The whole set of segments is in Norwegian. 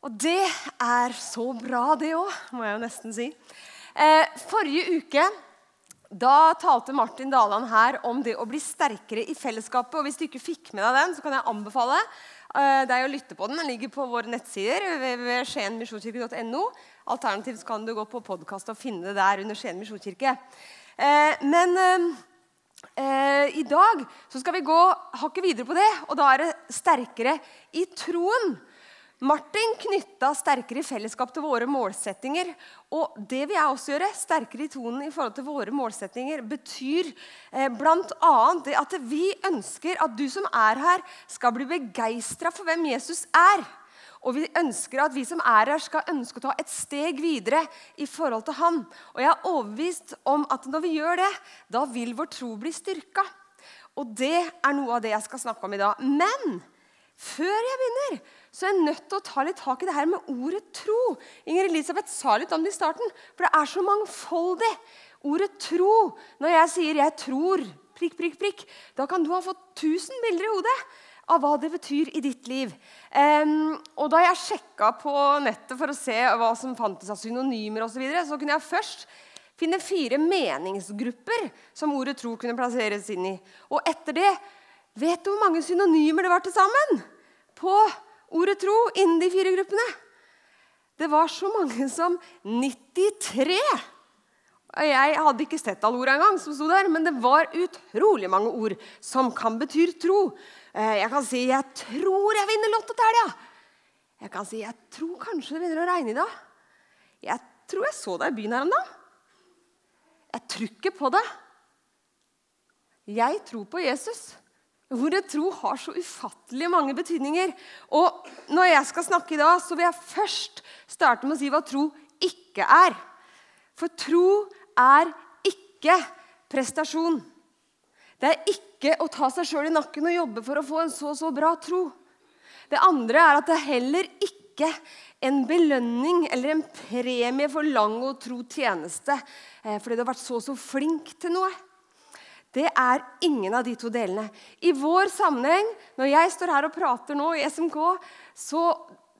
Og det er så bra, det òg, må jeg jo nesten si. Eh, forrige uke da talte Martin Daland her om det å bli sterkere i fellesskapet. og Hvis du ikke fikk med deg den, så kan jeg anbefale eh, deg å lytte på den. Den ligger på våre nettsider ved skienmisjonskirke.no. Alternativt kan du gå på podkast og finne det der under Skien misjonskirke. Eh, men i dag så skal vi gå hakket videre på det, og da er det sterkere i troen. Martin knytta sterkere fellesskap til våre målsettinger. Og det vil jeg også gjøre. Sterkere i tonen i forhold til våre målsettinger betyr eh, bl.a. det at vi ønsker at du som er her, skal bli begeistra for hvem Jesus er. Og vi ønsker at vi som er her, skal ønske å ta et steg videre i forhold til han. Og jeg er overbevist om at når vi gjør det, da vil vår tro bli styrka. Og det er noe av det jeg skal snakke om i dag. Men før jeg begynner, så er jeg nødt til å ta litt tak i det her med ordet tro. Inger Elisabeth sa litt om det i starten, for det er så mangfoldig. Ordet tro. Når jeg sier 'jeg tror', prikk, prikk, prikk, da kan du ha fått tusen bilder i hodet av hva det betyr i ditt liv. Um, og da jeg sjekka på nettet for å se hva som fantes av synonymer osv., så, videre, så kunne jeg først finne fire meningsgrupper som ordet tro kunne plasseres inn i. Og etter det Vet du hvor mange synonymer det var til sammen på ordet tro innen de fire gruppene? Det var så mange som 93. Jeg hadde ikke sett alle ordene engang, som sto der, men det var utrolig mange ord som kan bety tro. Eh, jeg kan si 'Jeg tror jeg vinner Lotto til helga'. Jeg kan si 'Jeg tror kanskje det begynner å regne i dag'. Jeg tror jeg så deg i byen her en dag. Jeg tror ikke på det. Jeg tror på Jesus. Ordet tro har så ufattelig mange betydninger. Og når jeg skal snakke i dag, så vil jeg først starte med å si hva tro ikke er. For tro er ikke prestasjon. Det er ikke å ta seg sjøl i nakken og jobbe for å få en så så bra tro. Det andre er at det er heller ikke en belønning eller en premie for lang og tro tjeneste eh, fordi du har vært så så flink til noe. Det er ingen av de to delene. I vår sammenheng, når jeg står her og prater nå i SMK, så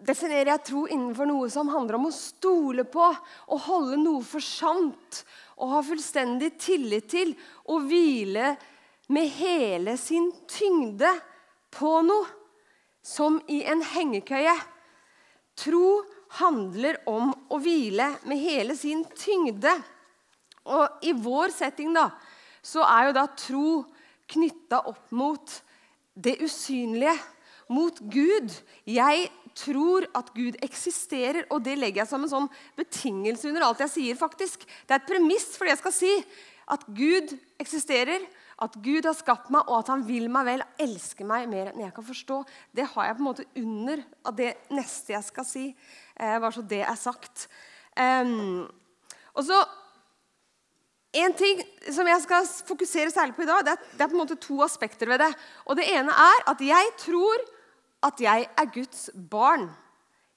definerer jeg tro innenfor noe som handler om å stole på, å holde noe for sant, å ha fullstendig tillit til å hvile med hele sin tyngde på noe, som i en hengekøye. Tro handler om å hvile med hele sin tyngde. Og i vår setting, da, så er jo da tro knytta opp mot det usynlige, mot Gud. Jeg tror at Gud eksisterer, og det legger jeg som en sånn betingelse under alt jeg sier. faktisk. Det er et premiss for det jeg skal si. At Gud eksisterer, at Gud har skapt meg, og at han vil meg vel, elsker meg mer enn jeg kan forstå. Det har jeg på en måte under av det neste jeg skal si. Eh, bare så det er sagt. Um, og så en ting som jeg skal fokusere særlig på i dag, det er, det er, på en måte to aspekter ved det. Og Det ene er at jeg tror at jeg er Guds barn.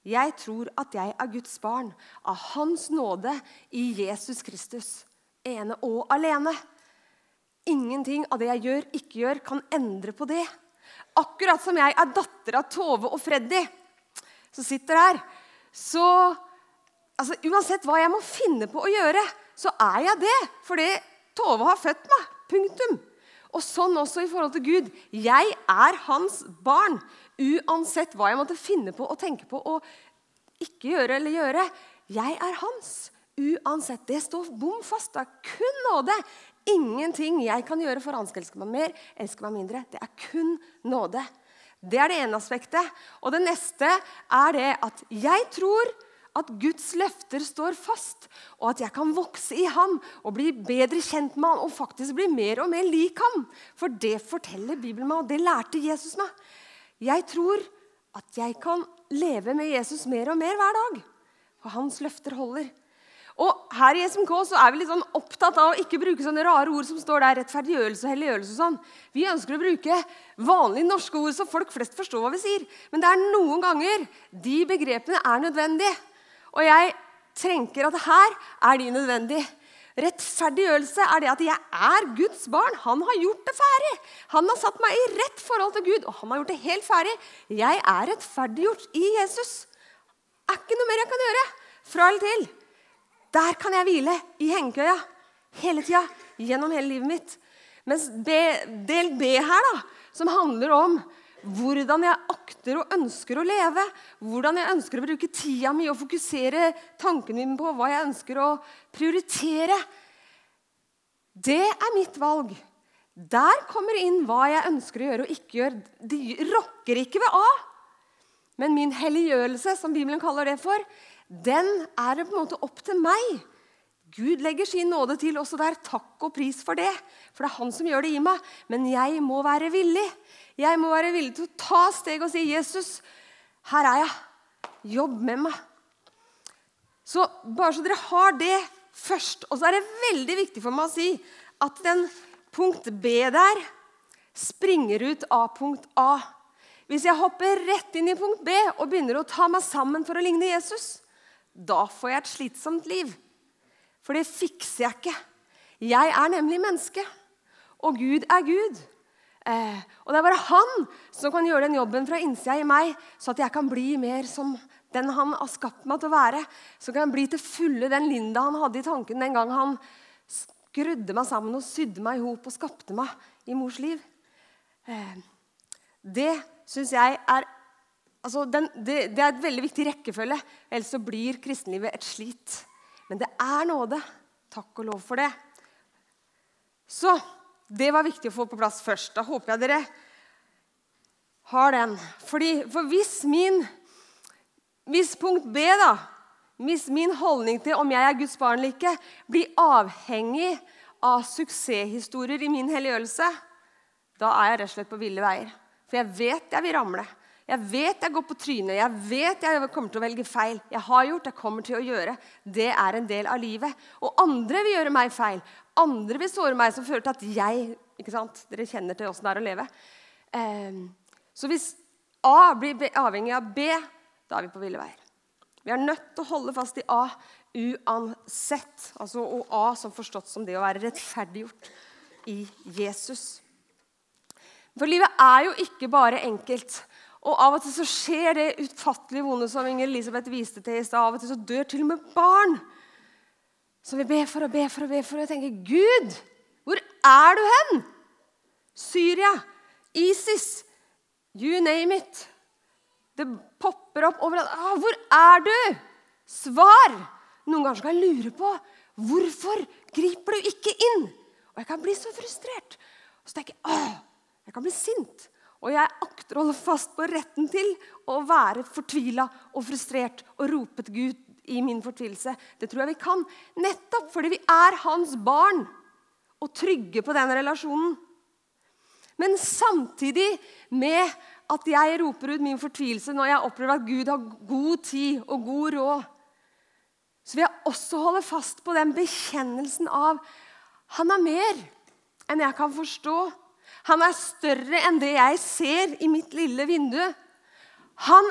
Jeg tror at jeg er Guds barn av Hans nåde i Jesus Kristus. Ene og alene. Ingenting av det jeg gjør, ikke gjør, kan endre på det. Akkurat som jeg er datter av Tove og Freddy, som sitter her, så altså, Uansett hva jeg må finne på å gjøre, så er jeg det. Fordi Tove har født meg. Punktum. Og sånn også i forhold til Gud. Jeg er hans barn. Uansett hva jeg måtte finne på og tenke på og ikke gjøre eller gjøre. Jeg er hans. Uansett. Det står bom fast. Det er kun nåde. Ingenting jeg kan gjøre for han skal elske meg mer, elske meg mindre. Det er kun nåde. Det er det ene aspektet. Og det neste er det at jeg tror at Guds løfter står fast, og at jeg kan vokse i ham og bli bedre kjent med ham og faktisk bli mer og mer lik ham. For det forteller Bibelen meg, og det lærte Jesus meg. Jeg tror at jeg kan leve med Jesus mer og mer hver dag. For hans løfter holder. Og Her i SMK så er vi litt sånn opptatt av å ikke bruke sånne rare ord som står der, rettferdiggjørelse og helliggjørelse og sånn. Vi ønsker å bruke vanlige norske ord så folk flest forstår hva vi sier. Men det er noen ganger de begrepene er nødvendige. Og jeg tenker at her er de nødvendig. Rettferdiggjørelse er det at jeg er Guds barn. Han har gjort det ferdig. Han har satt meg i rett forhold til Gud, og han har gjort det helt ferdig. Jeg er rettferdiggjort i Jesus. er ikke noe mer jeg kan gjøre fra eller til. Der kan jeg hvile i hengekøya hele tida, gjennom hele livet mitt. Mens del B her, da, som handler om hvordan jeg akter og ønsker å leve, hvordan jeg ønsker å bruke tida mi og fokusere tankene mine på hva jeg ønsker å prioritere, det er mitt valg. Der kommer inn hva jeg ønsker å gjøre og ikke gjøre. De rokker ikke ved A. Men min helliggjørelse, som Bibelen kaller det for, den er det på en måte opp til meg. Gud legger sin nåde til også der. Takk og pris for det. For det er han som gjør det i meg. Men jeg må være villig. Jeg må være villig til å ta steg og si, 'Jesus, her er jeg. Jobb med meg.' Så Bare så dere har det først. Og så er det veldig viktig for meg å si at den punkt B der springer ut av punkt A. Hvis jeg hopper rett inn i punkt B og begynner å ta meg sammen for å ligne Jesus, da får jeg et slitsomt liv. For det fikser jeg ikke. Jeg er nemlig menneske, og Gud er Gud. Eh, og det er bare han som kan gjøre den jobben fra innsida i meg, så at jeg kan bli mer som den han har skapt meg til å være. Så kan jeg bli til fulle den Linda han hadde i tanken den gang han skrudde meg sammen og sydde meg i hop og skapte meg i mors liv. Eh, det syns jeg er altså den, det, det, er et veldig viktig rekkefølge. Ellers så blir kristenlivet et slit. Men det er nåde. Takk og lov for det. Så det var viktig å få på plass først. Da håper jeg dere har den. Fordi, for hvis min hvis punkt B, da, hvis min holdning til om jeg er Guds barn eller ikke, blir avhengig av suksesshistorier i min helliggjørelse, da er jeg rett og slett på ville veier. For jeg vet jeg vil ramle. Jeg vet jeg går på trynet, jeg vet jeg kommer til å velge feil. Jeg har gjort, jeg kommer til å gjøre. Det er en del av livet. Og andre vil gjøre meg feil. Andre vil såre meg, som fører til at jeg ikke sant? Dere kjenner til åssen det er å leve. Eh, så hvis A blir avhengig av B, da er vi på ville veier. Vi er nødt til å holde fast i A uansett. Altså, og A som forstått som det å være rettferdiggjort i Jesus. For livet er jo ikke bare enkelt. Og av og til så skjer det utfattelig vonde som Inger Elisabeth viste til i stad. Av og til så dør til og med barn. Så vi ber for og ber for og ber for og tenker Gud, hvor er du hen? Syria, ISIS, you name it. Det popper opp overalt. Ah, hvor er du? Svar! Noen ganger skal jeg lure på hvorfor griper du ikke inn? Og jeg kan bli så frustrert. Og så tenker jeg, ah, jeg kan bli sint. Og jeg akter å holde fast på retten til å være fortvila og frustrert og rope til Gud i min fortvilelse. Det tror jeg vi kan, nettopp fordi vi er hans barn og trygge på den relasjonen. Men samtidig med at jeg roper ut min fortvilelse når jeg opplever at Gud har god tid og god råd, så vil jeg også holde fast på den bekjennelsen av han er mer enn jeg kan forstå. Han er større enn det jeg ser i mitt lille vindu. Han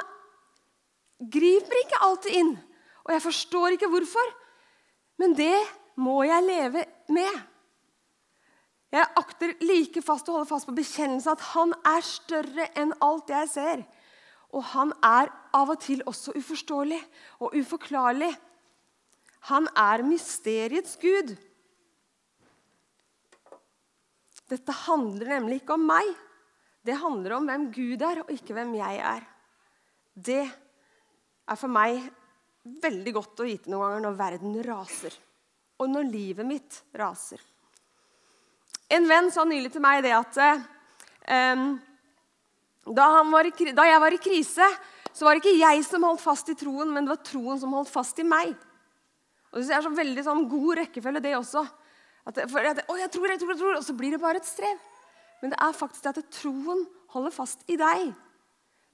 griper ikke alltid inn, og jeg forstår ikke hvorfor. Men det må jeg leve med. Jeg akter like fast å holde fast på bekjennelsen at han er større enn alt jeg ser. Og han er av og til også uforståelig og uforklarlig. Han er mysteriets gud. Dette handler nemlig ikke om meg. Det handler om hvem Gud er, og ikke hvem jeg er. Det er for meg veldig godt å vite noen ganger når verden raser, og når livet mitt raser. En venn sa nylig til meg det at eh, da, i, da, jeg var i krise, så var det ikke jeg som holdt fast i troen, men det var troen som holdt fast i meg. Og Det er så veldig sånn god rekkefølge, det også. At, for at, å, jeg tror, jeg tror, jeg tror, Og så blir det bare et strev. Men det er faktisk det at troen holder fast i deg.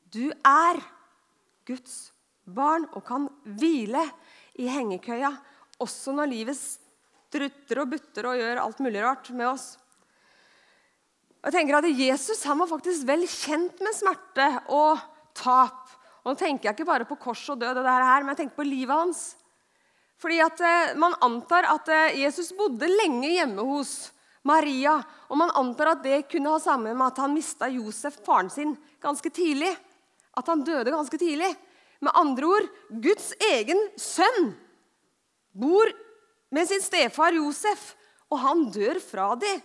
Du er Guds barn og kan hvile i hengekøya også når livet strutter og butter og gjør alt mulig rart med oss. Jeg tenker at Jesus han var faktisk vel kjent med smerte og tap. Og Nå tenker jeg ikke bare på kors og død, og det her, men jeg tenker på livet hans. Fordi at eh, Man antar at eh, Jesus bodde lenge hjemme hos Maria. Og man antar at det kunne ha sammen med at han mista Josef, faren sin, ganske tidlig. At han døde ganske tidlig. Med andre ord Guds egen sønn bor med sin stefar Josef, og han dør fra dem.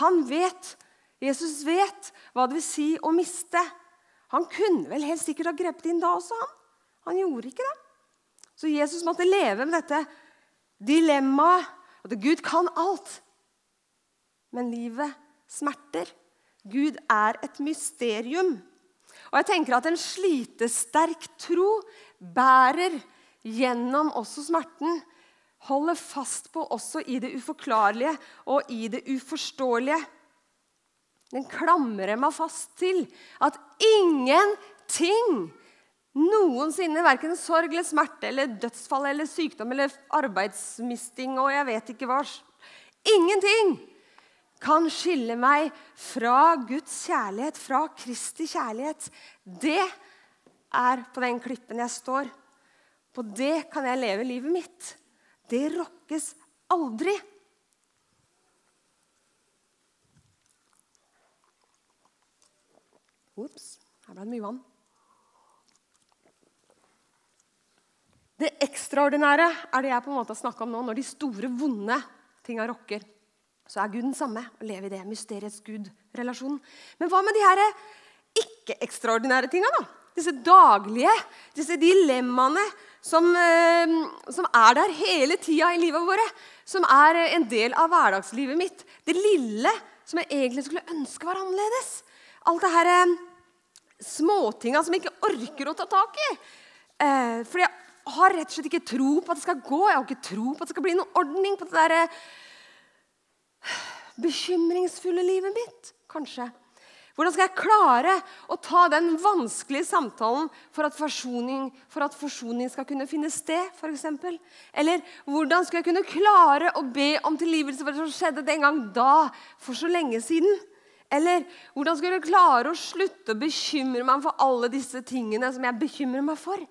Han vet, Jesus vet hva det vil si å miste. Han kunne vel helt sikkert ha grepet inn da også, han. Han gjorde ikke det. Så Jesus måtte leve med dette dilemmaet at Gud kan alt. Men livet smerter. Gud er et mysterium. Og jeg tenker at En slitesterk tro bærer gjennom også smerten. Holder fast på også i det uforklarlige og i det uforståelige. Den klamrer meg fast til at ingenting noensinne, verken sorg eller smerte eller dødsfall eller sykdom eller arbeidsmisting og jeg vet ikke hva Ingenting kan skille meg fra Guds kjærlighet, fra Kristi kjærlighet. Det er på den klippen jeg står. På det kan jeg leve livet mitt. Det rokkes aldri. Ops, her ble det mye vann. Det ekstraordinære er det jeg på en måte har snakka om nå. Når de store, vonde tinga rokker, så er Gud den samme. og lever i det mysteriets Gud-relasjonen. Men hva med de her ikke-ekstraordinære tinga? da? Disse daglige, disse dilemmaene som, eh, som er der hele tida i livet våre. Som er en del av hverdagslivet mitt. Det lille som jeg egentlig skulle ønske var annerledes. Alt det her eh, småtinga som jeg ikke orker å ta tak i. Eh, fordi jeg har rett og slett ikke tro på at det skal gå. Jeg har ikke tro på at det skal bli noen ordning på det der eh, bekymringsfulle livet mitt, kanskje. Hvordan skal jeg klare å ta den vanskelige samtalen for at forsoning, for at forsoning skal kunne finne sted? Eksempel? Eller hvordan skal jeg kunne klare å be om tilgivelse for det som skjedde den gang da, for så lenge siden? Eller hvordan skal jeg klare å slutte å bekymre meg for alle disse tingene som jeg bekymrer meg for?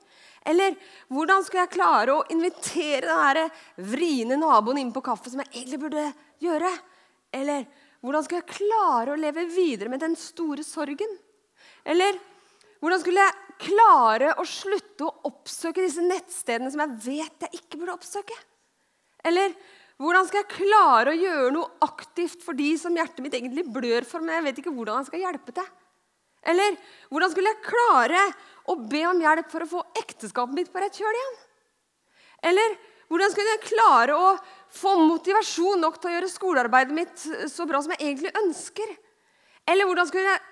Eller hvordan skal jeg klare å invitere den vriene naboen inn på kaffe, som jeg egentlig burde gjøre? Eller hvordan skal jeg klare å leve videre med den store sorgen? Eller hvordan skulle jeg klare å slutte å oppsøke disse nettstedene som jeg vet jeg ikke burde oppsøke? Eller hvordan skal jeg klare å gjøre noe aktivt for de som hjertet mitt egentlig blør for, men jeg vet ikke hvordan jeg skal hjelpe til? Eller hvordan skulle jeg klare å be om hjelp for å få ekteskapet mitt på rett kjøl igjen? Eller hvordan skulle jeg klare å få motivasjon nok til å gjøre skolearbeidet mitt så bra som jeg egentlig ønsker? Eller hvordan skulle jeg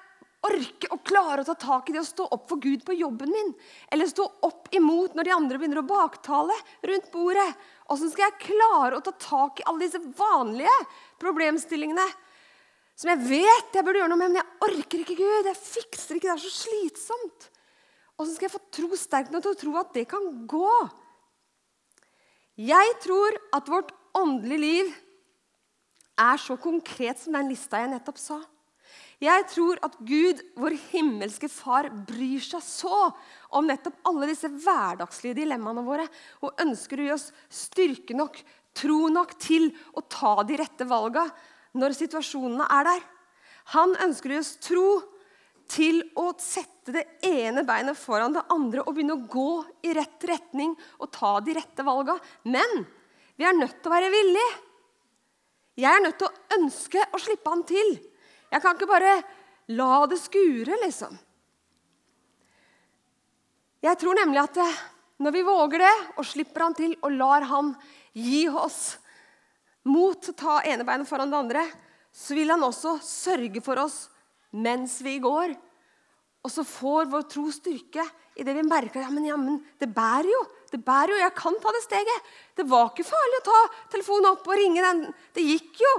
orke å klare å ta tak i det å stå opp for Gud på jobben min? Eller stå opp imot når de andre begynner å baktale rundt bordet? Åssen skal jeg klare å ta tak i alle disse vanlige problemstillingene som jeg vet jeg burde gjøre noe med, men jeg orker ikke Gud. Jeg fikser ikke, det er så slitsomt. Så skal jeg få tro sterkt nok til å tro at det kan gå. Jeg tror at vårt åndelige liv er så konkret som den lista jeg nettopp sa. Jeg tror at Gud, vår himmelske Far, bryr seg så om nettopp alle disse hverdagslige dilemmaene våre og ønsker å gi oss styrke nok, tro nok til å ta de rette valga når situasjonene er der. Han ønsker oss tro til å sette det ene beinet foran det andre og begynne å gå i rett retning og ta de rette valga. Men vi er nødt til å være villige. Jeg er nødt til å ønske å slippe han til. Jeg kan ikke bare la det skure, liksom. Jeg tror nemlig at eh, når vi våger det og slipper han til og lar han gi oss mot å ta ene beinet foran det andre, så vil han også sørge for oss mens vi går. Og så får vår tro styrke i det vi merker ja, men, ja, men det bærer jo. Det bærer jo, Jeg kan ta det steget. Det var ikke farlig å ta telefonen opp og ringe den. Det gikk jo.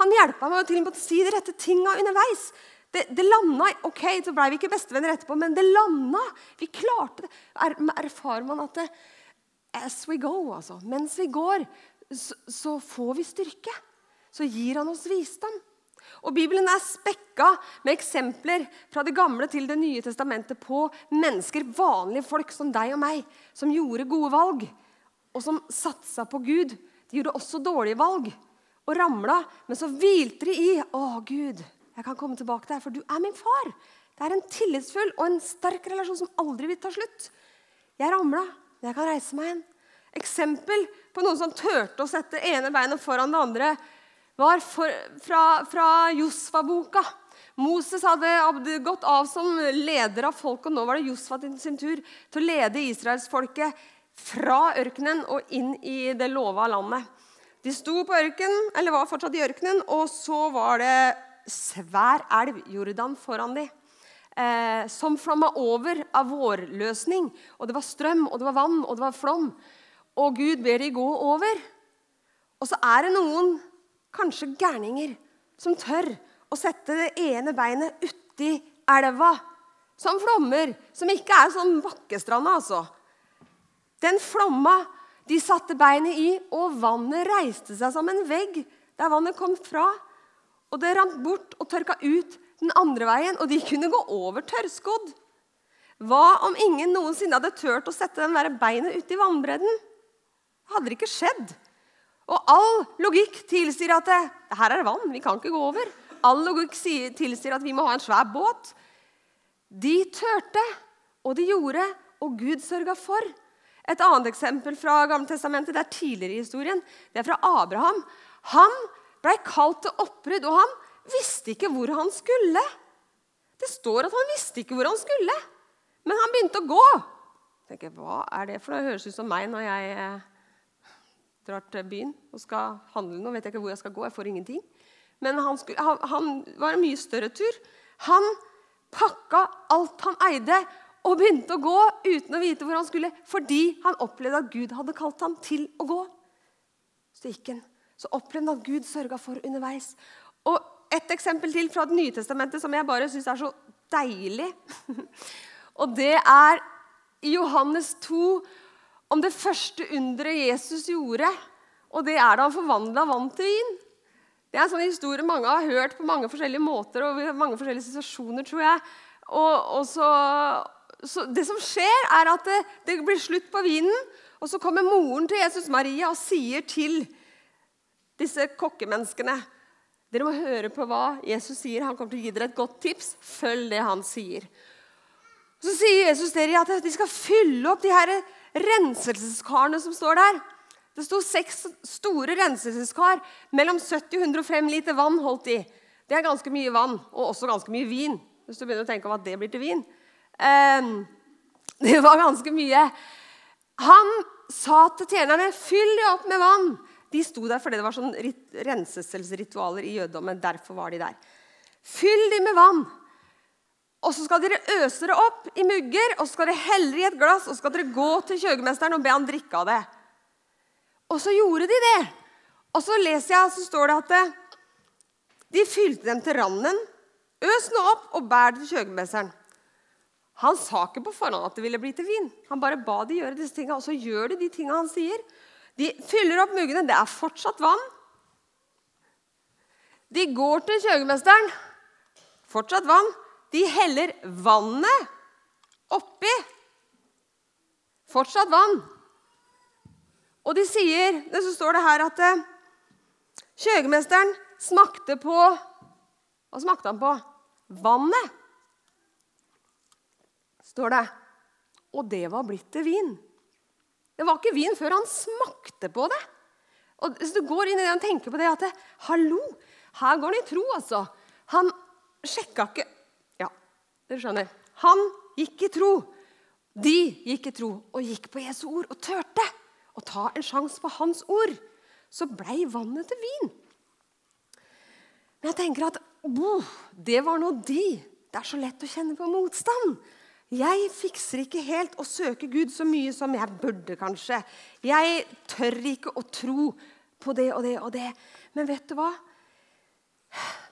Han hjelpa meg til å si de rette tinga underveis. Det, det landa. Ok, så blei vi ikke bestevenner etterpå, men det landa. Vi klarte det. Er, erfarer man at det, as we go, altså, mens vi går, så, får vi styrke. Så gir han oss visdom. Og Bibelen er spekka med eksempler fra Det gamle til Det nye testamentet på mennesker, vanlige folk som deg og meg, som gjorde gode valg, og som satsa på Gud. De gjorde også dårlige valg og ramla, men så hvilte de i Å, Gud, jeg kan komme tilbake til deg, for du er min far. Det er en tillitsfull og en sterk relasjon som aldri vil ta slutt. Jeg ramla, men jeg kan reise meg igjen. Eksempel på noen som turte å sette ene beinet foran det andre, var for, fra, fra Josfa-boka. Moses hadde gått av som leder av folket, og nå var det Josfa sin tur til å lede israelsfolket fra ørkenen og inn i det lova landet. De sto på ørkenen, eller var fortsatt i ørkenen, og så var det svær elv, Jordan, foran dem. Eh, som flomma over av vårløsning. Og det var strøm, og det var vann, og det var flom. Og Gud ber de gå over. Og så er det noen, kanskje gærninger, som tør å sette det ene beinet uti elva. Som flommer. Som ikke er sånn bakkestranda, altså. Den flomma de satte beinet i, og vannet reiste seg som en vegg der vannet kom fra. Og det rant bort og tørka ut den andre veien, og de kunne gå over tørrskodd. Hva om ingen noensinne hadde turt å sette den der beinet uti vannbredden? Det hadde ikke skjedd. Og all logikk tilsier at det, her er det vann, vi kan ikke gå over. All logikk tilsier at vi må ha en svær båt. De turte, og de gjorde, og Gud sørga for. Et annet eksempel fra Gamle Testamentet, det er tidligere i historien. Det er fra Abraham. Han blei kalt til oppbrudd, og han visste ikke hvor han skulle. Det står at han visste ikke hvor han skulle, men han begynte å gå. Jeg tenker, Hva er det for noe? Det høres ut som meg når jeg eh, drar til byen og skal handle noe. vet jeg ikke hvor jeg skal gå, jeg får ingenting. Men han, skulle, han, han var en mye større tur. Han pakka alt han eide, og begynte å gå uten å vite hvor han skulle, fordi han opplevde at Gud hadde kalt ham til å gå. Så gikk han. Så opplevde han at Gud sørga for underveis. Og Et eksempel til fra Det nye testamentet som jeg bare syns er så deilig. Og det er i Johannes 2 om det første underet Jesus gjorde. Og det er da han forvandla vann til vin. Det er en sånn historie mange har hørt på mange forskjellige måter og i mange forskjellige situasjoner, tror jeg. Og, og så, så det som skjer, er at det, det, blir slutt på vinen. Og så kommer moren til Jesus Maria og sier til disse kokkemenneskene Dere må høre på hva Jesus sier. Han kommer til å gi dere et godt tips. Følg det han sier. Så sier Jesus dere at de skal fylle opp de her renselseskarene som står der. Det sto seks store renselseskar. Mellom 70 og 105 liter vann holdt de. Det er ganske mye vann, og også ganske mye vin. Hvis du begynner å tenke om at det blir til vin. Ehm, det var ganske mye. Han sa til tjenerne, 'Fyll det opp med vann.' De sto der fordi det var sånn renselsesritualer i jødedommen. Derfor var de der. Fyll de med vann. Og så skal dere øse det opp i mugger, og så skal dere helle i et glass, og så skal dere gå til kjøkkenmesteren og be han drikke av det. Og så gjorde de det. Og så leser jeg, så står det at de fylte dem til randen. Øs nå opp og bær det til kjøkkenmesteren. Han sa ikke på forhånd at det ville bli til vin. Han bare ba de gjøre disse tingene, og så gjør de de tingene han sier. De fyller opp muggene. Det er fortsatt vann. De går til kjøkkenmesteren. Fortsatt vann. De heller vannet oppi. Fortsatt vann. Og de sier, så står det her at eh, kjøkkenmesteren smakte på Hva smakte han på? Vannet står det. Og det var blitt til vin. Det var ikke vin før han smakte på det. Og Hvis du går inn i det og tenker på det at Hallo, her går han i tro, altså. Han sjekka ikke dere skjønner. Han gikk i tro. De gikk i tro og gikk på Jesu ord og turte å ta en sjanse på hans ord. Så blei vannet til vin. Men jeg tenker at oh, det var nå de. Det er så lett å kjenne på motstand. Jeg fikser ikke helt å søke Gud så mye som jeg burde, kanskje. Jeg tør ikke å tro på det og det og det. Men vet du hva?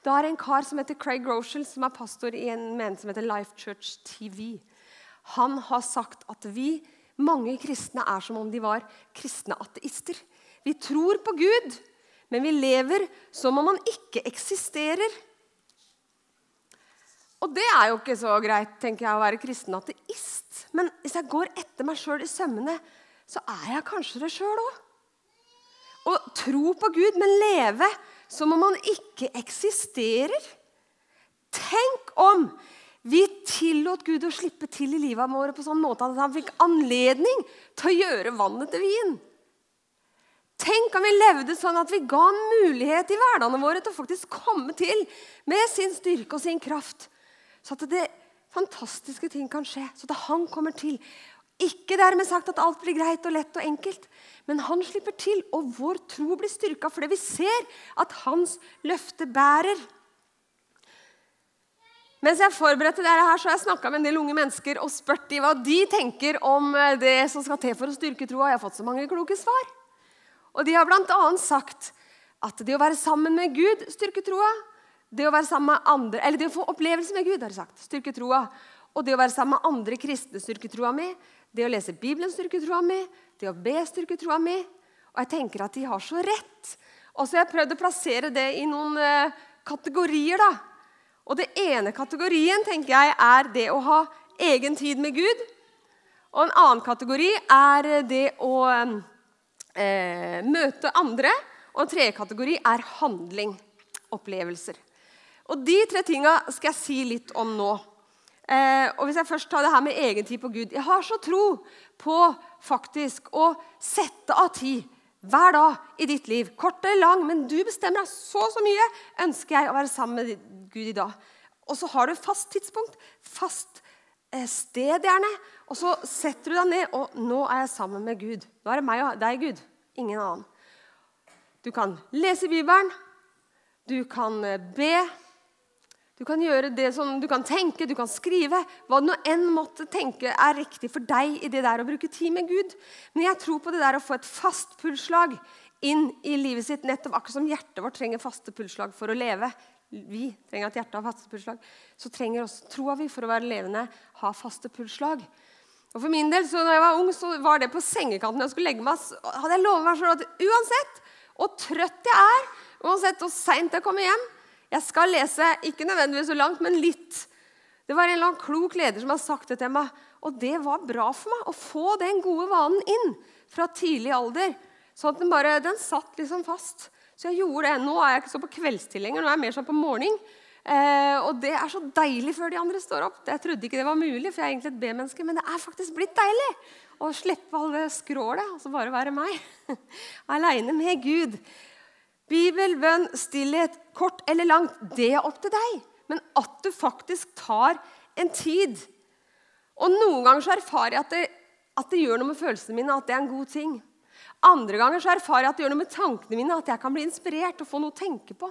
Da er det en kar som heter Craig Rochelle, som er pastor i en menighet som heter Life Church TV. Han har sagt at vi, mange kristne, er som om de var kristne ateister. Vi tror på Gud, men vi lever som om han ikke eksisterer. Og det er jo ikke så greit tenker jeg, å være kristen ateist. Men hvis jeg går etter meg sjøl i sømmene, så er jeg kanskje det sjøl òg. Å tro på Gud, men leve som om han ikke eksisterer. Tenk om Vi tillot Gud å slippe til i livet vårt på sånn måte at han fikk anledning til å gjøre vannet til vin. Tenk om vi levde sånn at vi ga en mulighet i hverdagene våre til å faktisk komme til med sin styrke og sin kraft. Så at det fantastiske ting kan skje. Så at han kommer til. Ikke dermed sagt at alt blir greit og lett og enkelt, men han slipper til, og vår tro blir styrka fordi vi ser at hans løfte bærer. Mens jeg forberedte dette, her, så har jeg snakka med en del unge mennesker og spurt de hva de tenker om eh, det som skal til for å styrke troa. Jeg har fått så mange kloke svar. Og de har bl.a. sagt at det å være sammen med Gud styrker troa. Det å være sammen med andre, eller det å få opplevelse med Gud, har de sagt, styrker troa. Og det å være sammen med andre kristne styrker troa mi. Det å lese Bibelen styrker troa mi. Det å be styrker troa mi. Og jeg tenker at de har så rett. Og så har jeg prøvd å plassere det i noen uh, kategorier. da. Og det ene kategorien tenker jeg er det å ha egen tid med Gud. Og en annen kategori er det å eh, møte andre. Og en tredje kategori er handling. Opplevelser. Og De tre tinga skal jeg si litt om nå. Eh, og hvis jeg først tar det her med egen tid på Gud Jeg har så tro på faktisk å sette av tid hver dag i ditt liv. Kort eller lang, men du bestemmer deg så så mye. Ønsker jeg å være sammen med Gud i dag. Og så har du fast tidspunkt, fast eh, sted gjerne. Og så setter du deg ned, og nå er jeg sammen med Gud. Nå er det meg og deg, Gud. Ingen annen. Du kan lese Bibelen. Du kan eh, be. Du kan gjøre det som du kan tenke, du kan skrive. Hva du nå enn måtte tenke er riktig for deg i det der å bruke tid med Gud. Men jeg tror på det der å få et fast pulsslag inn i livet sitt, nettopp akkurat som hjertet vårt trenger faste pulsslag for å leve. Vi trenger at hjertet har faste pulsslag. Så trenger også troa vi for å være levende ha faste pulsslag. Og for min del, så når jeg var ung, så var det på sengekanten jeg skulle legge meg. Hadde jeg lovet meg selv at uansett hvor trøtt jeg er, uansett hvor seint jeg kommer hjem, jeg skal lese, ikke nødvendigvis så langt, men litt. Det var en eller annen klok leder som har sagt det til meg. Og det var bra for meg å få den gode vanen inn fra tidlig alder. Sånn at den bare, den satt liksom fast. Så jeg gjorde det. Nå er jeg ikke så på kveldstid lenger. Nå er jeg mer sånn på morgen. Eh, og det er så deilig før de andre står opp. Jeg trodde ikke det var mulig, for jeg er egentlig et B-menneske, men det er faktisk blitt deilig å slippe alle skrålet og så bare være meg. Aleine med Gud. Bibel, bønn, stillhet, kort eller langt, det er opp til deg. Men at du faktisk tar en tid. Og Noen ganger så erfarer jeg at det, at det gjør noe med følelsene mine, at det er en god ting. Andre ganger så erfarer jeg at det gjør noe med tankene mine, at jeg kan bli inspirert og få noe å tenke på.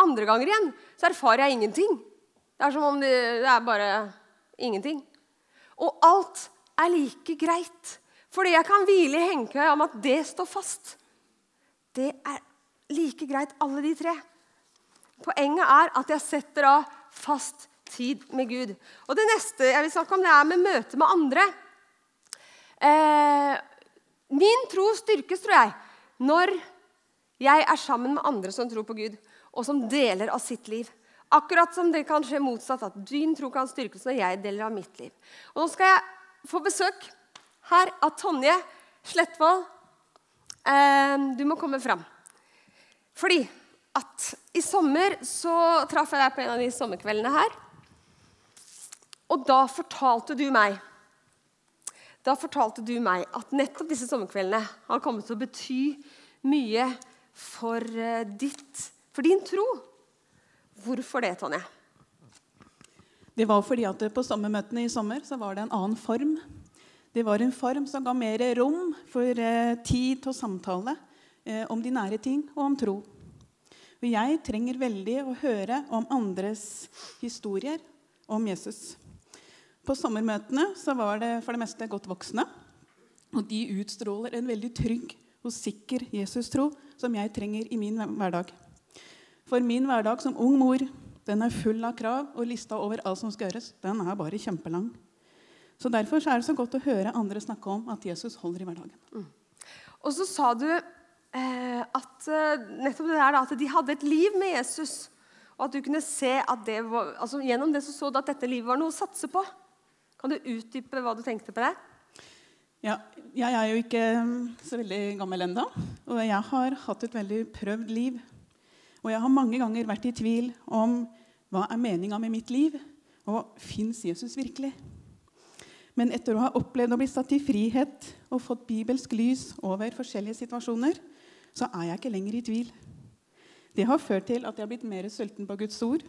Andre ganger igjen så erfarer jeg ingenting. Det er som om det, det er bare ingenting. Og alt er like greit. Fordi jeg kan hvile i hengekøya om at det står fast. Det er like greit, alle de tre. Poenget er at jeg setter av fast tid med Gud. Og Det neste jeg vil snakke om, det er med møte med andre. Eh, min tro styrkes, tror jeg, når jeg er sammen med andre som tror på Gud, og som deler av sitt liv. Akkurat som det kan skje motsatt, at din tro kan styrkes når jeg deler av mitt liv. Og Nå skal jeg få besøk her av Tonje Slettvold. Eh, du må komme fram. Fordi at i sommer så traff jeg deg på en av de sommerkveldene her. Og da fortalte du meg da fortalte du meg at nettopp disse sommerkveldene har kommet til å bety mye for, eh, ditt, for din tro. Hvorfor det, Tonje? Det var fordi at På sommermøtene i sommer så var det en annen form. Det var en form som ga mer rom for eh, tid til å samtale om de nære ting og om tro. Og jeg trenger veldig å høre om andres historier om Jesus. På sommermøtene så var det for det meste godt voksne. Og de utstråler en veldig trygg og sikker Jesus-tro som jeg trenger i min hverdag. For min hverdag som ung mor den er full av krav, og lista over alt som skal gjøres, den er bare kjempelang. Så Derfor er det så godt å høre andre snakke om at Jesus holder i hverdagen. Mm. Og så sa du eh, at eh, nettopp det der, at de hadde et liv med Jesus. Og at du kunne se at det var, altså Gjennom det så, så du at dette livet var noe å satse på. Kan du utdype hva du tenkte på det? Ja, jeg er jo ikke mm, så veldig gammel ennå. Og jeg har hatt et veldig prøvd liv. Og jeg har mange ganger vært i tvil om hva er meninga med mitt liv. Og fins Jesus virkelig? Men etter å ha opplevd å bli satt i frihet og fått bibelsk lys over forskjellige situasjoner, så er jeg ikke lenger i tvil. Det har ført til at jeg har blitt mer sulten på Guds ord.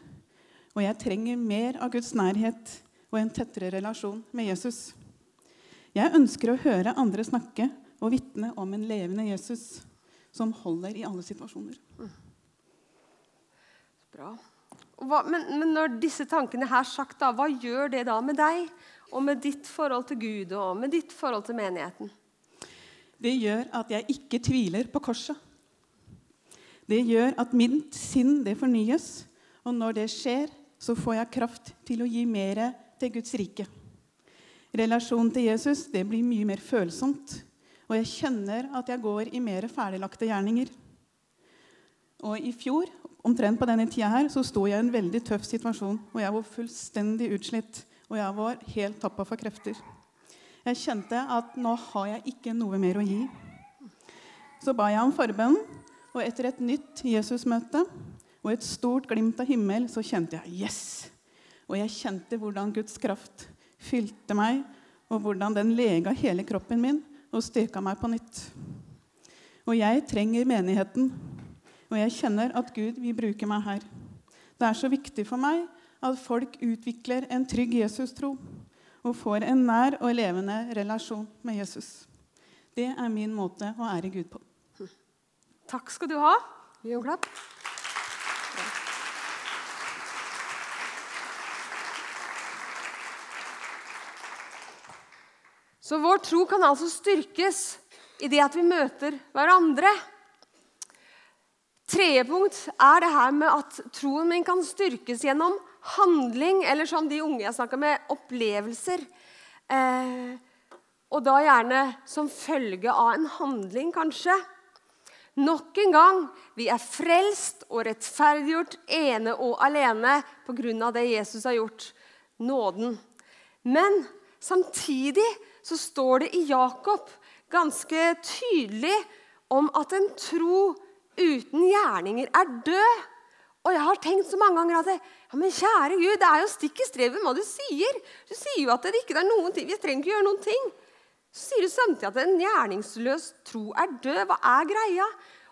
Og jeg trenger mer av Guds nærhet og en tettere relasjon med Jesus. Jeg ønsker å høre andre snakke og vitne om en levende Jesus som holder i alle situasjoner. Bra. Hva, men, men, når disse tankene her sagt, da, hva gjør det da med deg? og med ditt forhold til Gud og med ditt forhold til menigheten? Det gjør at jeg ikke tviler på korset. Det gjør at mitt sinn det fornyes, og når det skjer, så får jeg kraft til å gi mer til Guds rike. Relasjonen til Jesus det blir mye mer følsomt, og jeg kjenner at jeg går i mer ferdiglagte gjerninger. Og I fjor omtrent på denne tida her, så sto jeg i en veldig tøff situasjon, og jeg var fullstendig utslitt og jeg var helt tappa for krefter. Jeg kjente at nå har jeg ikke noe mer å gi. Så ba jeg om forbønn, og etter et nytt Jesusmøte og et stort glimt av himmel, så kjente jeg yes! Og jeg kjente hvordan Guds kraft fylte meg, og hvordan den lega hele kroppen min og styrka meg på nytt. Og jeg trenger menigheten, og jeg kjenner at Gud vil bruke meg her. Det er så viktig for meg at folk utvikler en trygg Jesus-tro og får en nær og levende relasjon med Jesus. Det er min måte å ære Gud på. Takk skal du ha. Gi en klapp. Så vår tro kan altså styrkes i det at vi møter hverandre. Tredje punkt er det her med at troen min kan styrkes gjennom handling, eller som de unge jeg snakka med, opplevelser. Eh, og da gjerne som følge av en handling, kanskje. Nok en gang vi er frelst og rettferdiggjort ene og alene pga. det Jesus har gjort. Nåden. Men samtidig så står det i Jakob ganske tydelig om at en tro uten gjerninger er død. Og jeg har tenkt så mange ganger at ja, men kjære Gud, det er jo stikk i strevet med hva du sier. Du sier jo at det ikke er noen ting, vi trenger ikke gjøre noen ting. Så sier du samtidig at en gjerningsløs tro er død. Hva er greia?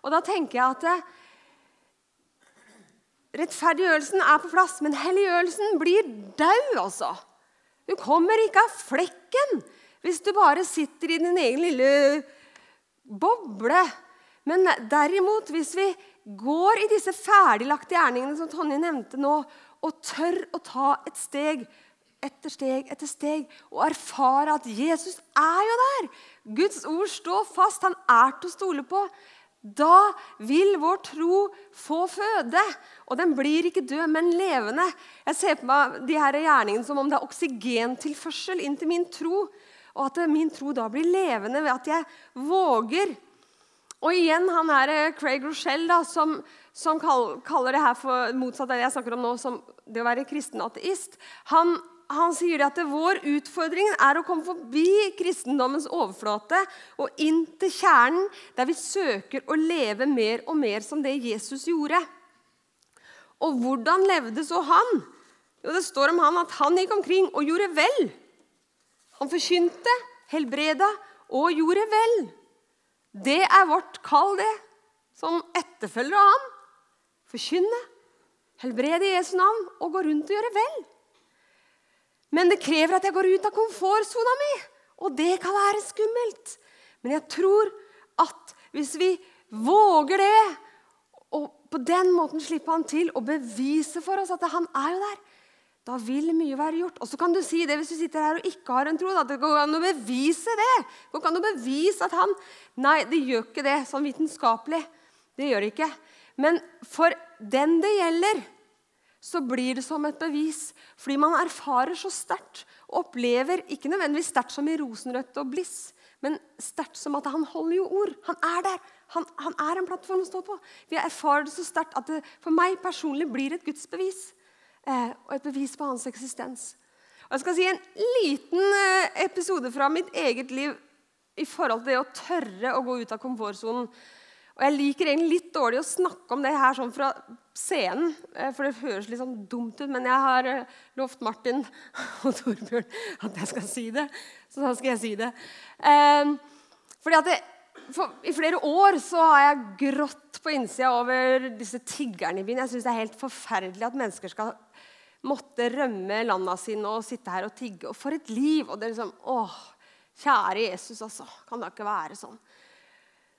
Og da tenker jeg at Rettferdiggjørelsen er på plass, men helliggjørelsen blir daud, altså. Du kommer ikke av flekken hvis du bare sitter i din egen lille boble. Men derimot, hvis vi går i disse ferdiglagte gjerningene som Tonje nevnte nå, og tør å ta et steg etter steg etter steg og erfare at Jesus er jo der. Guds ord står fast. Han er til å stole på. Da vil vår tro få føde. Og den blir ikke død, men levende. Jeg ser på meg de her gjerningene som om det er oksygentilførsel inn til min tro. Og at min tro da blir levende ved at jeg våger og igjen han her eh, Craig Rochelle, da, som, som kaller det her for motsatt av det jeg snakker om nå, som det å være kristen ateist. Han, han sier at vår utfordring er å komme forbi kristendommens overflate og inn til kjernen, der vi søker å leve mer og mer som det Jesus gjorde. Og hvordan levde så han? Jo, Det står om han at han gikk omkring og gjorde vel. Han forkynte, helbreda og gjorde vel. Det er vårt kall, det, som etterfølger av ham. Forkynne, helbrede i Jesu navn og gå rundt og gjøre vel. Men det krever at jeg går ut av komfortsona mi, og det kan være skummelt. Men jeg tror at hvis vi våger det, og på den måten slippe han til og bevise for oss at han er jo der, da vil mye være gjort. Og så kan du si det hvis du sitter her og ikke har en tro. At det går an å bevise det. Går an å bevise at han Nei, det gjør ikke det sånn vitenskapelig. Det gjør det ikke. Men for den det gjelder, så blir det som et bevis. Fordi man erfarer så sterkt og opplever ikke nødvendigvis sterkt som i rosenrødt og bliss, men sterkt som at han holder jo ord. Han er der. Han, han er en plattform å stå på. Vi erfarer det så sterkt at det for meg personlig blir et gudsbevis eh, og et bevis på hans eksistens. Og jeg skal si En liten eh, episode fra mitt eget liv i forhold til det å tørre å gå ut av komfortsonen. Og jeg liker egentlig litt dårlig å snakke om det her sånn fra scenen, eh, for det høres litt sånn dumt ut, men jeg har eh, lovt Martin og Torbjørn at jeg skal si det. Så da skal jeg si det. Eh, fordi at det, for, I flere år så har jeg grått på innsida over disse tiggerne i byen. Jeg syns det er helt forferdelig at mennesker skal måtte rømme landa sine og sitte her og tigge. Og for et liv! Og det er liksom Åh, kjære Jesus, altså. Kan det ikke være sånn?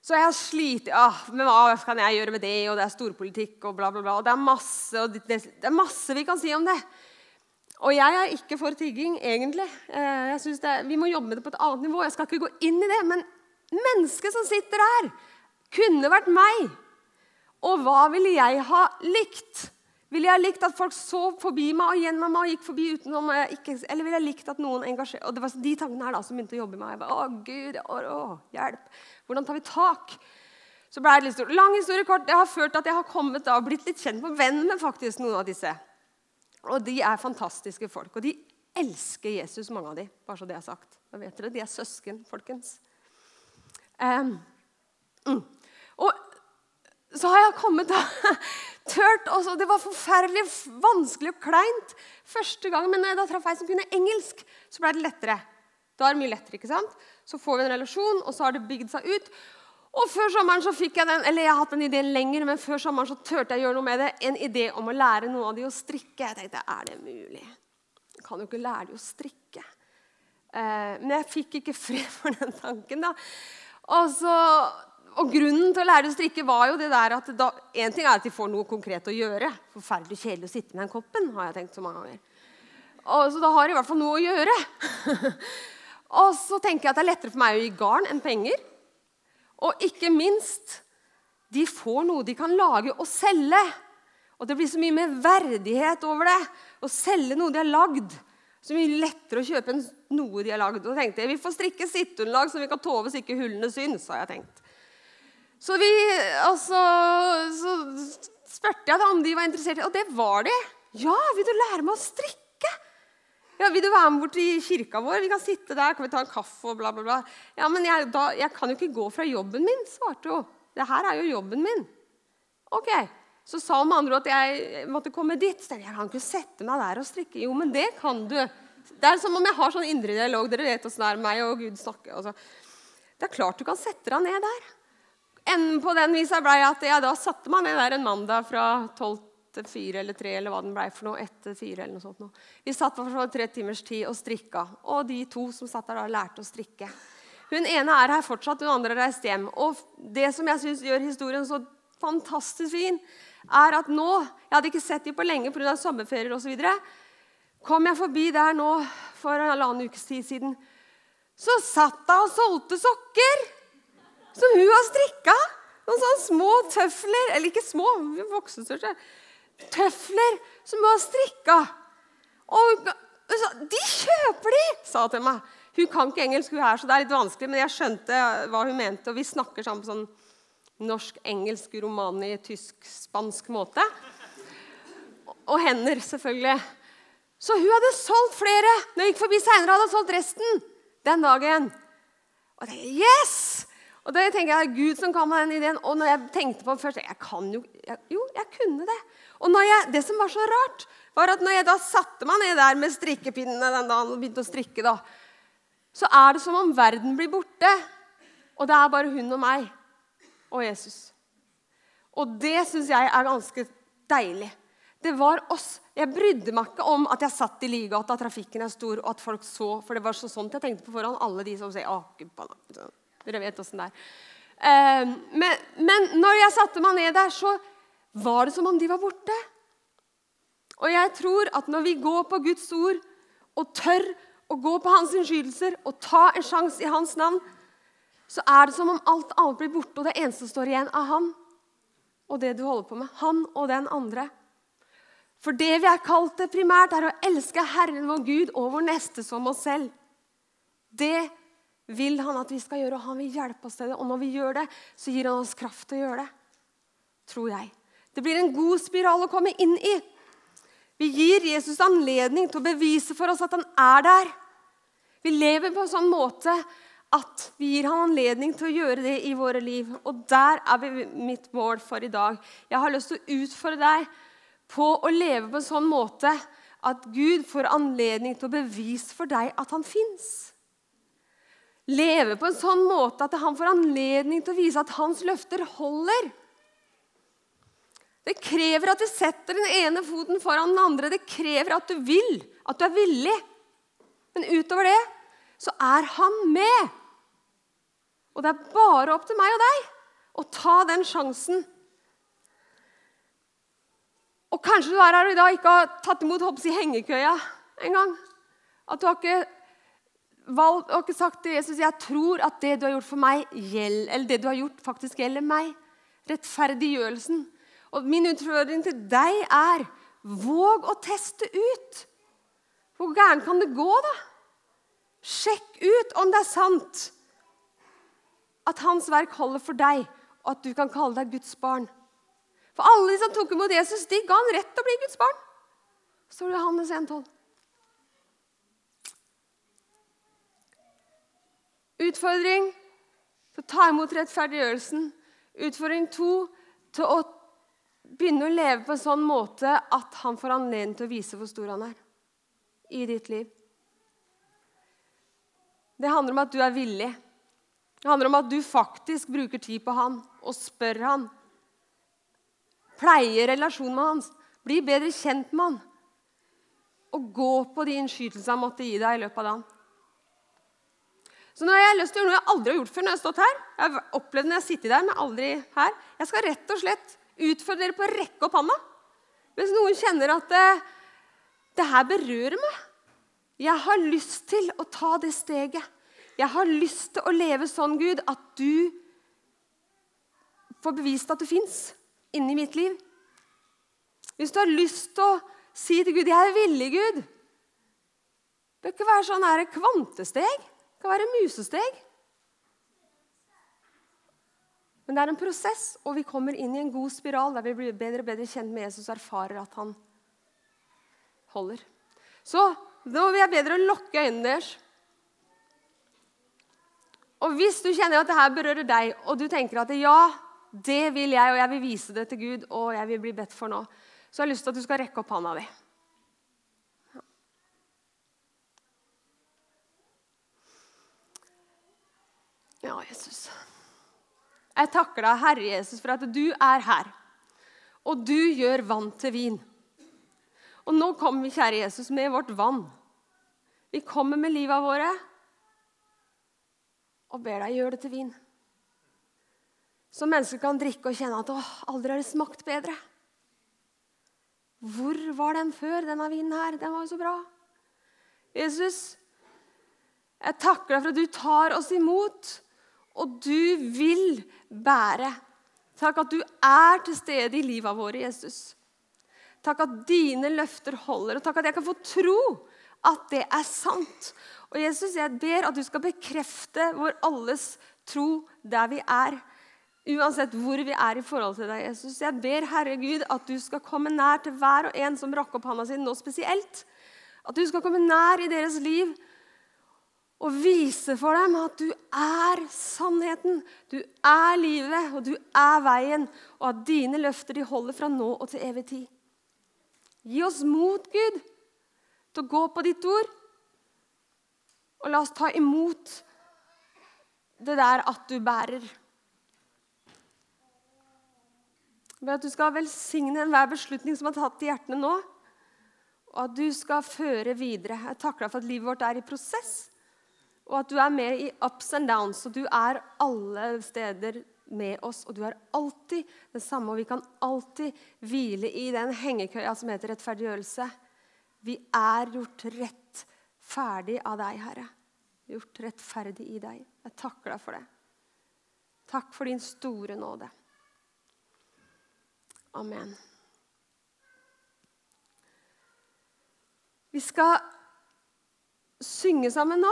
Så jeg har slitt ah, Men hva kan jeg gjøre med det? Og det er storpolitikk og bla, bla, bla. Og det er masse, det, det er masse vi kan si om det. Og jeg er ikke for tigging, egentlig. Eh, jeg synes Vi må jobbe med det på et annet nivå. Jeg skal ikke gå inn i det. Men mennesket som sitter der, kunne vært meg. Og hva ville jeg ha likt? Ville jeg likt at folk så forbi meg og gjennom meg og gikk forbi utenom ikke, Eller ville jeg likt at noen engasjerte Og det var de tankene her da som begynte å jobbe med meg. Jeg bare, å, Gud, å, å, hjelp. Hvordan tar vi tak? Så ble det litt stor. Lang historie kort. Det har til at jeg har kommet da, blitt litt kjent med venn med faktisk noen av disse. Og de er fantastiske folk. Og de elsker Jesus, mange av de, bare så det er sagt. Da vet dere, De er søsken, folkens. Um, mm. Og så har jeg kommet da, tørt også, Det var forferdelig vanskelig og kleint første gang. Men da traff jeg som kunne engelsk, så ble det lettere. Da er det mye lettere, ikke sant? Så får vi en relasjon, og så har det bygd seg ut. Og før sommeren så fikk jeg den, eller jeg har hatt den ideen lenger, men før sommeren så turte jeg å gjøre noe med det. En idé om å lære noen av de å strikke. Jeg tenkte, er det mulig? Jeg kan jo ikke lære de å strikke. Eh, men jeg fikk ikke fred for den tanken. da. Og så og grunnen til å lære de å strikke var jo det der at da, En ting er at de får noe konkret å gjøre. Forferdelig kjedelig å sitte med den koppen. har jeg tenkt så mange ganger. Og, så da har de i hvert fall noe å gjøre. og så tenker jeg at det er lettere for meg å gi garn enn penger. Og ikke minst de får noe de kan lage og selge. Og det blir så mye mer verdighet over det. Å selge noe de har lagd. Så mye lettere å kjøpe enn noe de har lagd. Og tenkte jeg, Vi får strikke sitteunderlag så vi kan tove så ikke hullene syns. har jeg tenkt. Så vi altså, så spurte jeg om de var interessert, og det var de. Ja, vil du lære meg å strikke? Ja, 'Vil du være med bort i kirka vår? Vi kan sitte der. Kan vi ta en kaffe?' og bla, bla, bla. 'Ja, men jeg, da, jeg kan jo ikke gå fra jobben min', svarte hun. 'Det her er jo jobben min.' Ok, Så sa hun med andre ord at jeg måtte komme dit. Så jeg, kan ikke sette meg der og strikke. Jo, men det kan du. Det er som om jeg har sånn indre dialog. Dere vet åssen det er meg og Gud snakker. Altså. Det er klart du kan sette deg ned der. Enden på den visa blei at jeg da satte meg ned der en mandag fra 12 etter fire eller tre eller hva den blei for noe. etter fire eller noe sånt. Noe. Vi satt for tre timers tid og strikka. Og de to som satt der, da, lærte å strikke. Hun ene er her fortsatt, hun andre har reist hjem. Og det som jeg syns gjør historien så fantastisk fin, er at nå Jeg hadde ikke sett dem på lenge pga. sommerferier osv. Kom jeg forbi der nå for en halvannen ukes tid siden, så satt hun og solgte sokker som hun har strikka. Noen sånne små tøfler Eller ikke små, voksenstørrelse. Tøfler som hun har strikka. Og hun sa de kjøper de, sa hun til meg. Hun kan ikke engelsk, hun her, så det er litt vanskelig, men jeg skjønte hva hun mente. Og vi snakker sammen på sånn norsk-engelsk, romani, tysk-spansk måte. Og hender, selvfølgelig. Så hun hadde solgt flere. Når jeg gikk forbi seinere, hadde hun solgt resten den dagen. Og det, yes! Og det tenker jeg er Gud som kom meg den ideen. Og når jeg tenkte på det først jeg kan jo, jeg, jo, jeg kunne det. Og jeg, det som var så rart, var at når jeg da satte meg ned der med strikkepinnene den dagen og begynte å strikke, da, så er det som om verden blir borte. Og det er bare hun og meg og Jesus. Og det syns jeg er ganske deilig. Det var oss. Jeg brydde meg ikke om at jeg satt i Ligata, trafikken er stor, og at folk så. For det var så sånt jeg tenkte på foran alle de som sier Å, gud, dere vet åssen det er. Ehm, men, men når jeg satte meg ned der, så var det som om de var borte. Og jeg tror at når vi går på Guds ord og tør å gå på hans innskytelser og ta en sjanse i hans navn, så er det som om alt annet blir borte, og det eneste som står igjen, er han og det du holder på med. Han og den andre. For det vi er kalt til primært, er å elske Herren vår Gud og vår neste som oss selv. Det vil han at vi skal gjøre, og han vil hjelpe oss til det. Og når vi gjør det, så gir han oss kraft til å gjøre det. Tror jeg. Det blir en god spiral å komme inn i. Vi gir Jesus anledning til å bevise for oss at han er der. Vi lever på en sånn måte at vi gir han anledning til å gjøre det i våre liv. Og der er vi mitt mål for i dag. Jeg har lyst til å utfordre deg på å leve på en sånn måte at Gud får anledning til å bevise for deg at han fins. Leve på en sånn måte at han får anledning til å vise at hans løfter holder. Det krever at du setter den ene foten foran den andre. Det krever at du vil, at du er villig. Men utover det så er han med. Og det er bare opp til meg og deg å ta den sjansen. Og kanskje du er her i dag og ikke har tatt imot hoppsi hengekøya engang. At du har ikke, valgt, og sagt til Jesus jeg tror at det du har gjort for meg, gjeld, eller det du har gjort, faktisk gjelder meg. Rettferdiggjørelsen. Og min utfordring til deg er våg å teste ut. Hvor gærent kan det gå, da? Sjekk ut om det er sant at hans verk holder for deg, og at du kan kalle deg Guds barn. For alle de som tok imot Jesus, de ga han rett til å bli Guds barn. Står det i Johannes 1,12. Utfordring til å ta imot rettferdiggjørelsen. Utfordring to til å begynne å leve på en sånn måte at han får anledning til å vise hvor stor han er i ditt liv. Det handler om at du er villig. Det handler om at du faktisk bruker tid på han og spør han. Pleier relasjonen med hans. Bli bedre kjent med han. Og gå på de innskytelsene han måtte gi deg i løpet av dagen. Så nå har jeg lyst til å gjøre noe jeg aldri har gjort før. når Jeg har stått her. Jeg har opplevd når jeg har sittet der, men aldri her. Jeg skal rett og slett utfordre dere på å rekke opp handa. Hvis noen kjenner at det, det her berører meg. Jeg har lyst til å ta det steget. Jeg har lyst til å leve sånn, Gud, at du får bevist at du fins inni mitt liv. Hvis du har lyst til å si til Gud 'Jeg er villig, Gud' Det bør ikke være sånn her kvantesteg. Kan være musesteg. Men det er en prosess, og vi kommer inn i en god spiral der vi blir bedre og bedre kjent med Jesus og erfarer at han holder. Så nå vil jeg bedre å lukke øynene deres. Og hvis du kjenner at det her berører deg, og du tenker at ja, det vil jeg, og jeg vil vise det til Gud, og jeg vil bli bedt for nå, så har jeg lyst til at du skal rekke opp hånda di. Ja, Jesus. Jeg takker deg, Herre Jesus, for at du er her. Og du gjør vann til vin. Og nå kommer vi, kjære Jesus, med vårt vann. Vi kommer med livet våre og ber deg gjøre det til vin. Så mennesker kan drikke og kjenne at åh, aldri har det smakt bedre. Hvor var den før, denne vinen her? Den var jo så bra. Jesus, jeg takker deg for at du tar oss imot og du vil bære. Takk at du er til stede i livet vårt, Jesus. Takk at dine løfter holder, og takk at jeg kan få tro at det er sant. Og Jesus, jeg ber at du skal bekrefte vår alles tro der vi er. Uansett hvor vi er i forhold til deg, Jesus. Jeg ber Herre Gud at du skal komme nær til hver og en som rakk opp handa si nå spesielt. At du skal komme nær i deres liv og vise for dem at du er sannheten, du er livet, og du er veien, og at dine løfter de holder fra nå og til evig tid. Gi oss mot, Gud, til å gå på ditt ord. Og la oss ta imot det der at du bærer. Jeg ber at du skal velsigne enhver beslutning som er tatt i hjertene nå, og at du skal føre videre. Jeg takker deg for at livet vårt er i prosess og at du er med i ups and downs. Og du er alle steder med oss, og du er alltid det samme. Og vi kan alltid hvile i den hengekøya som heter rettferdiggjørelse. Vi er gjort rett ferdig av deg, Herre. Gjort rettferdig i deg. Jeg takker deg for det. Takk for din store nåde. Amen. Vi skal synge sammen nå.